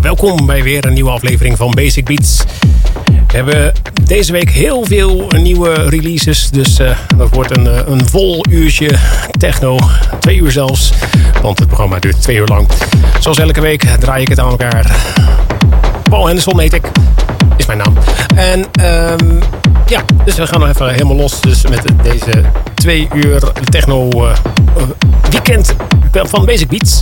Welkom bij weer een nieuwe aflevering van Basic Beats. We hebben deze week heel veel nieuwe releases. Dus uh, dat wordt een, uh, een vol uurtje techno. Twee uur zelfs. Want het programma duurt twee uur lang. Zoals elke week draai ik het aan elkaar. Paul Henderson heet ik. Is mijn naam. En um, ja, dus we gaan nog even helemaal los. Dus met deze twee uur techno uh, weekend van Basic Beats.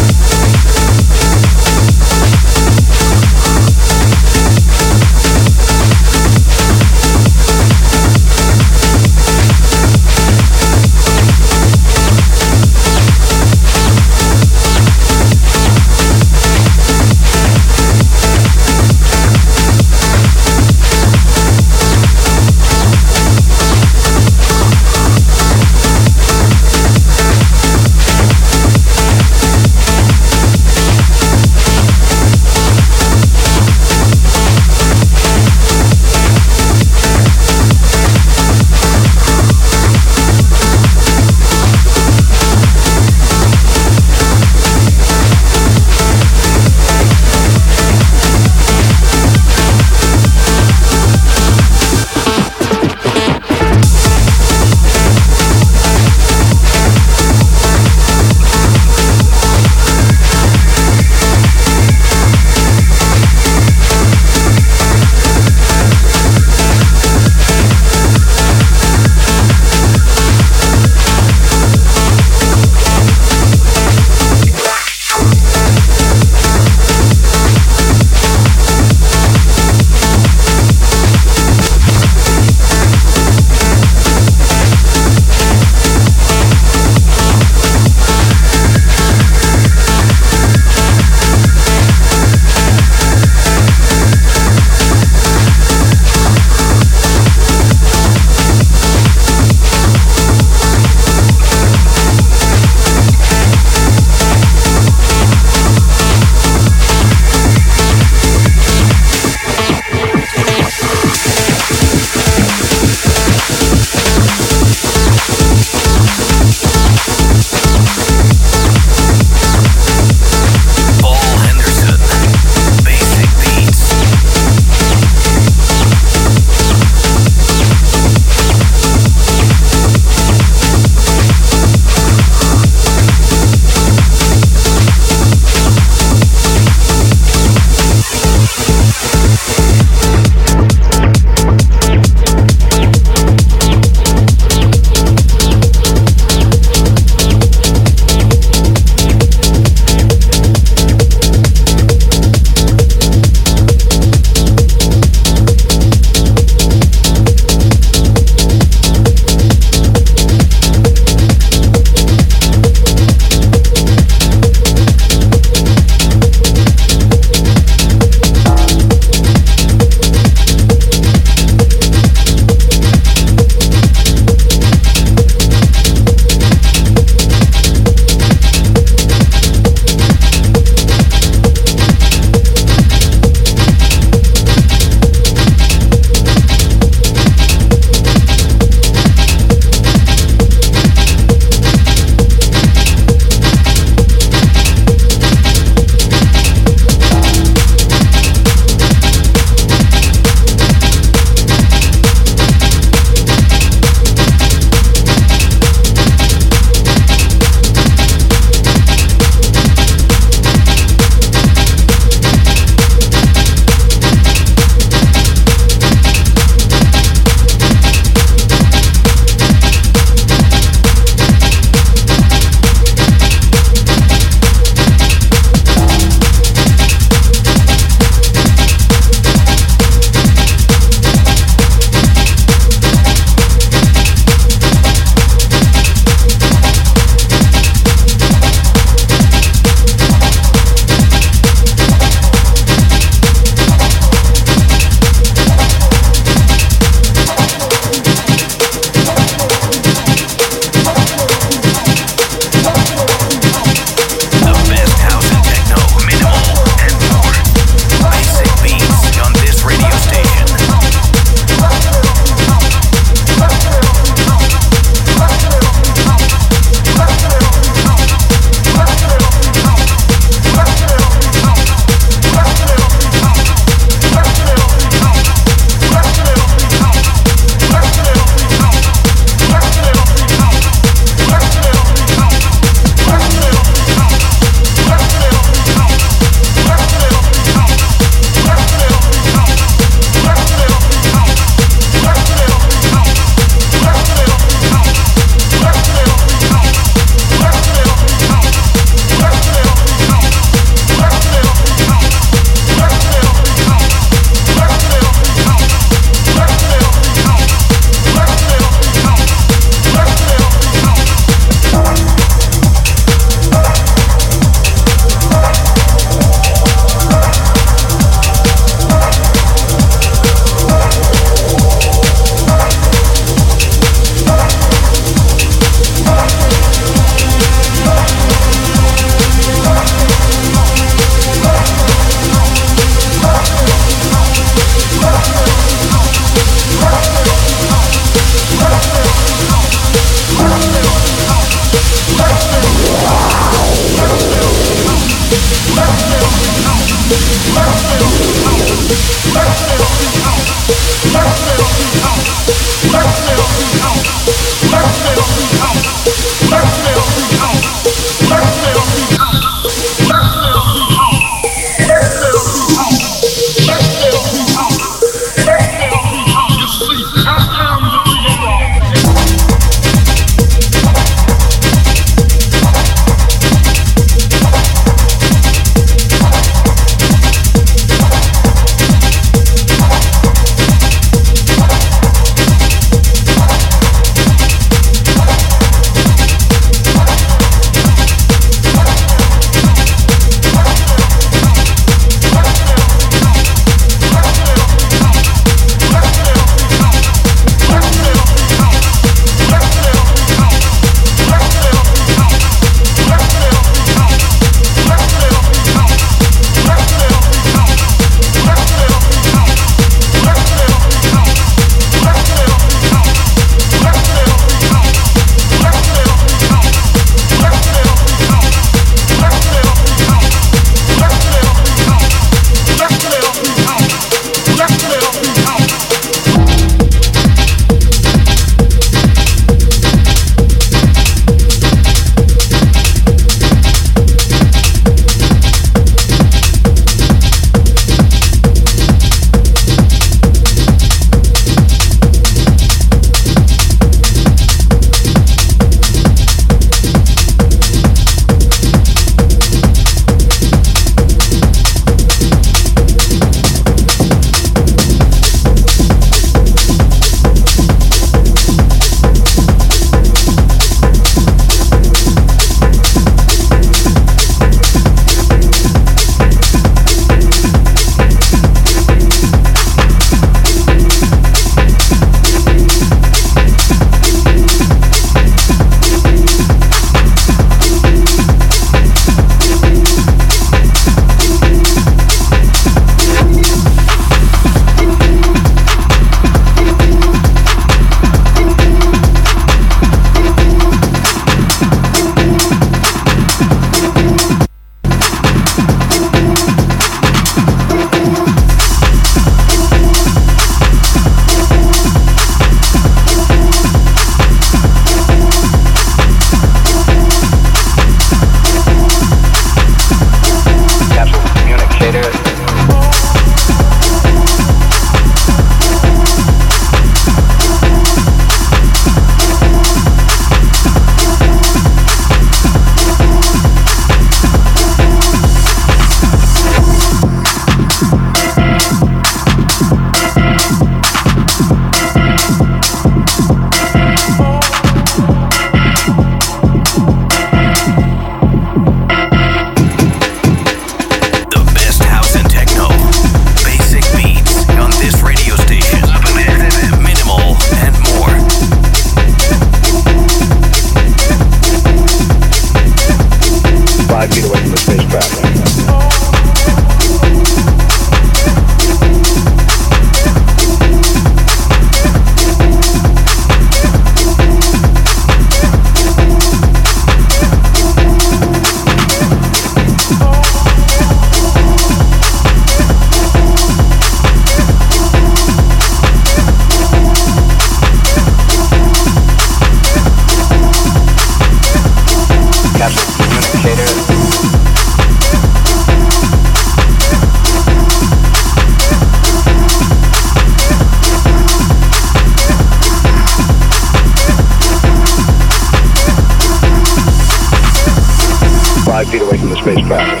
taking the spacecraft.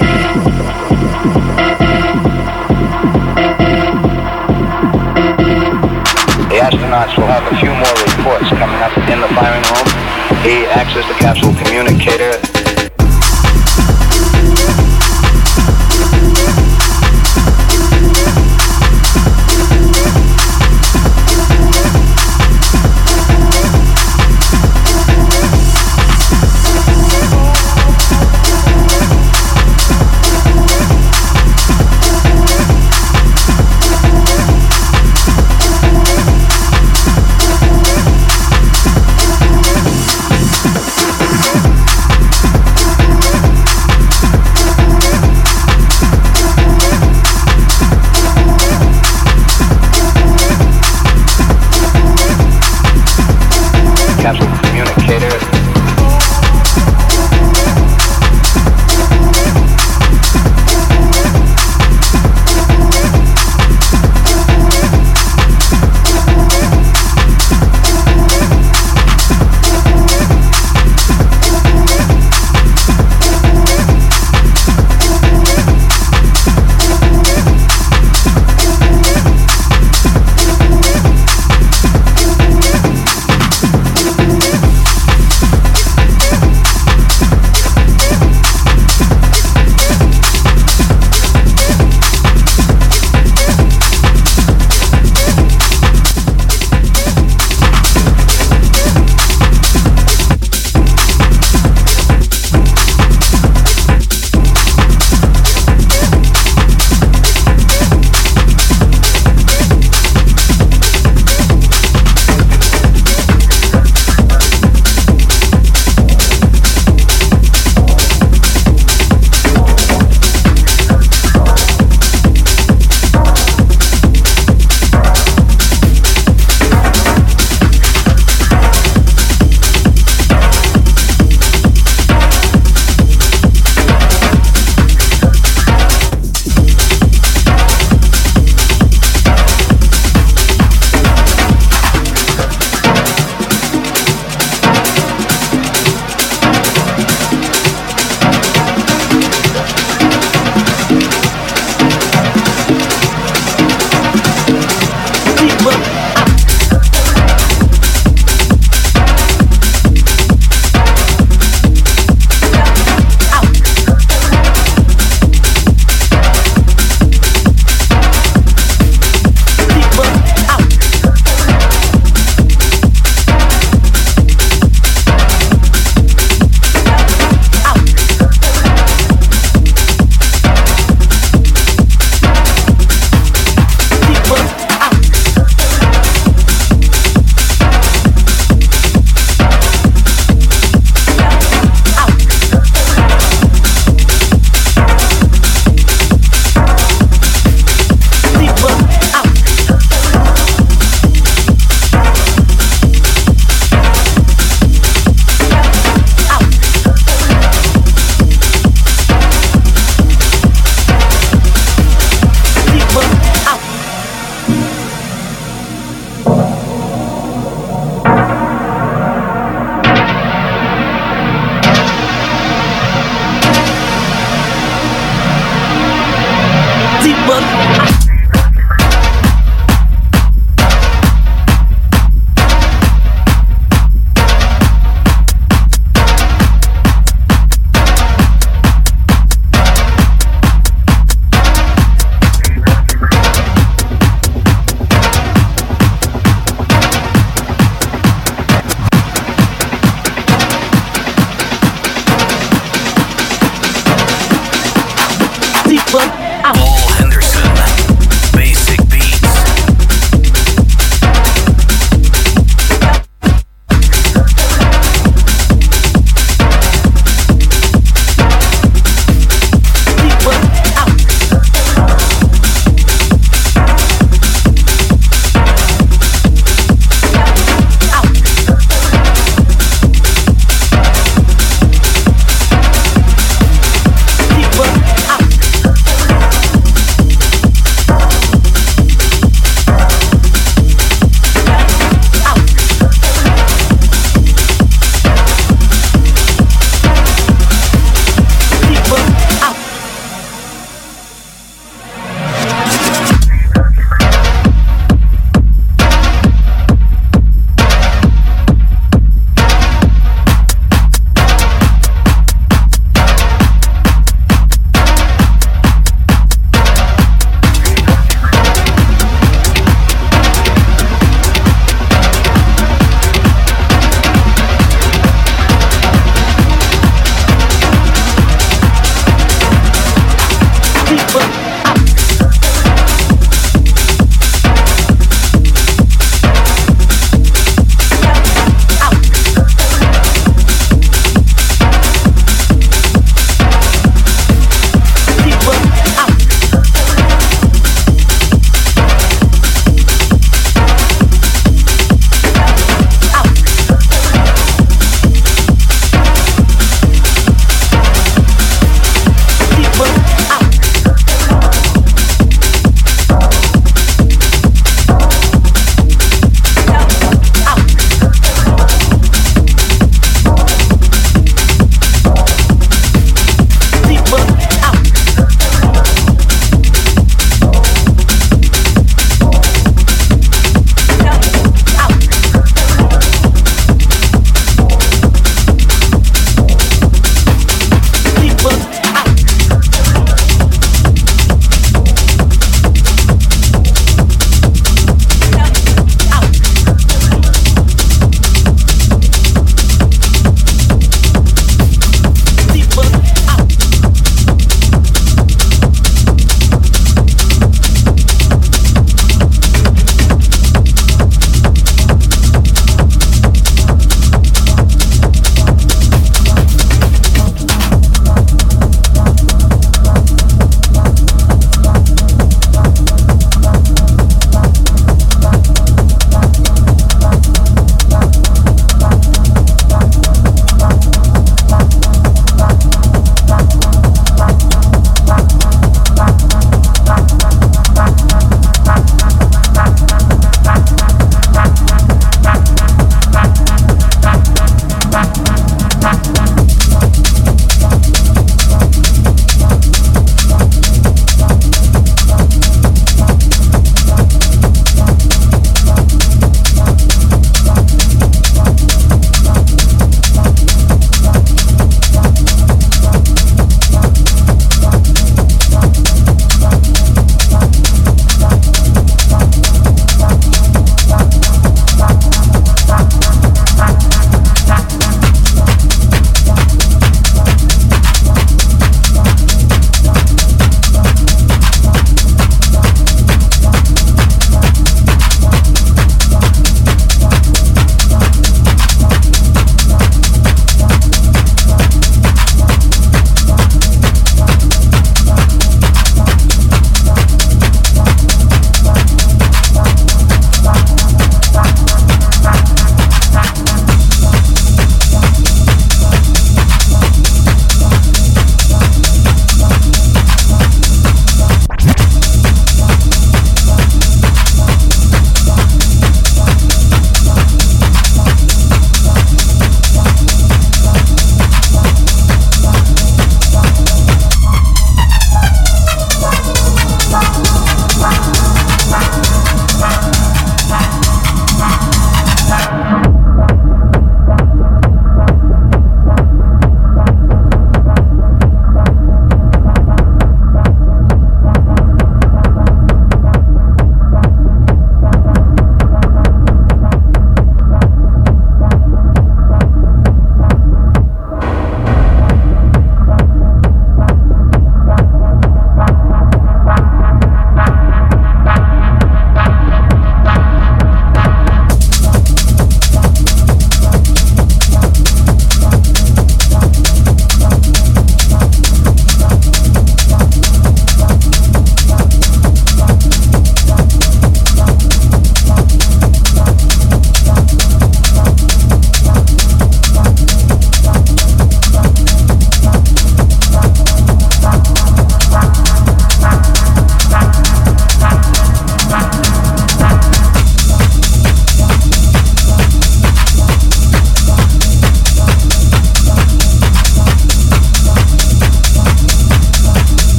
The astronauts will have a few more reports coming up in the firing room. He accessed the capsule communicator.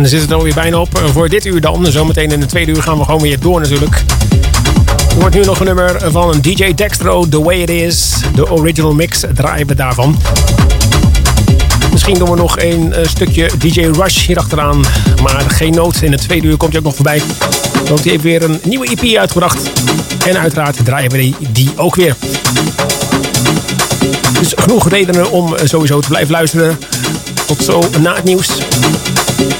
En dan zit het alweer bijna op voor dit uur dan. Zometeen in de tweede uur gaan we gewoon weer door natuurlijk. Er wordt nu nog een nummer van DJ Dextro, The Way It Is. De original mix draaien we daarvan. Misschien doen we nog een uh, stukje DJ Rush hier achteraan. Maar geen nood. In de tweede uur komt hij ook nog voorbij. Want hij heeft weer een nieuwe EP uitgebracht. En uiteraard draaien we die, die ook weer. Dus genoeg redenen om sowieso te blijven luisteren. Tot zo na het nieuws.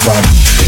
from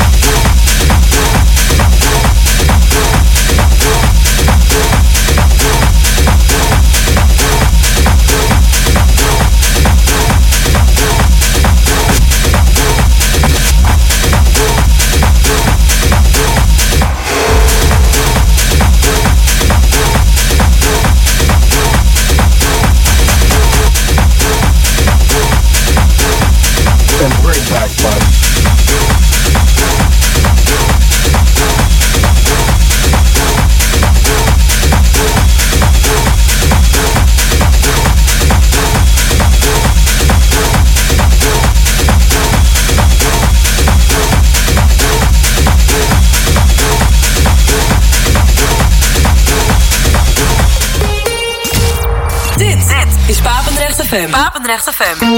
Riders FM.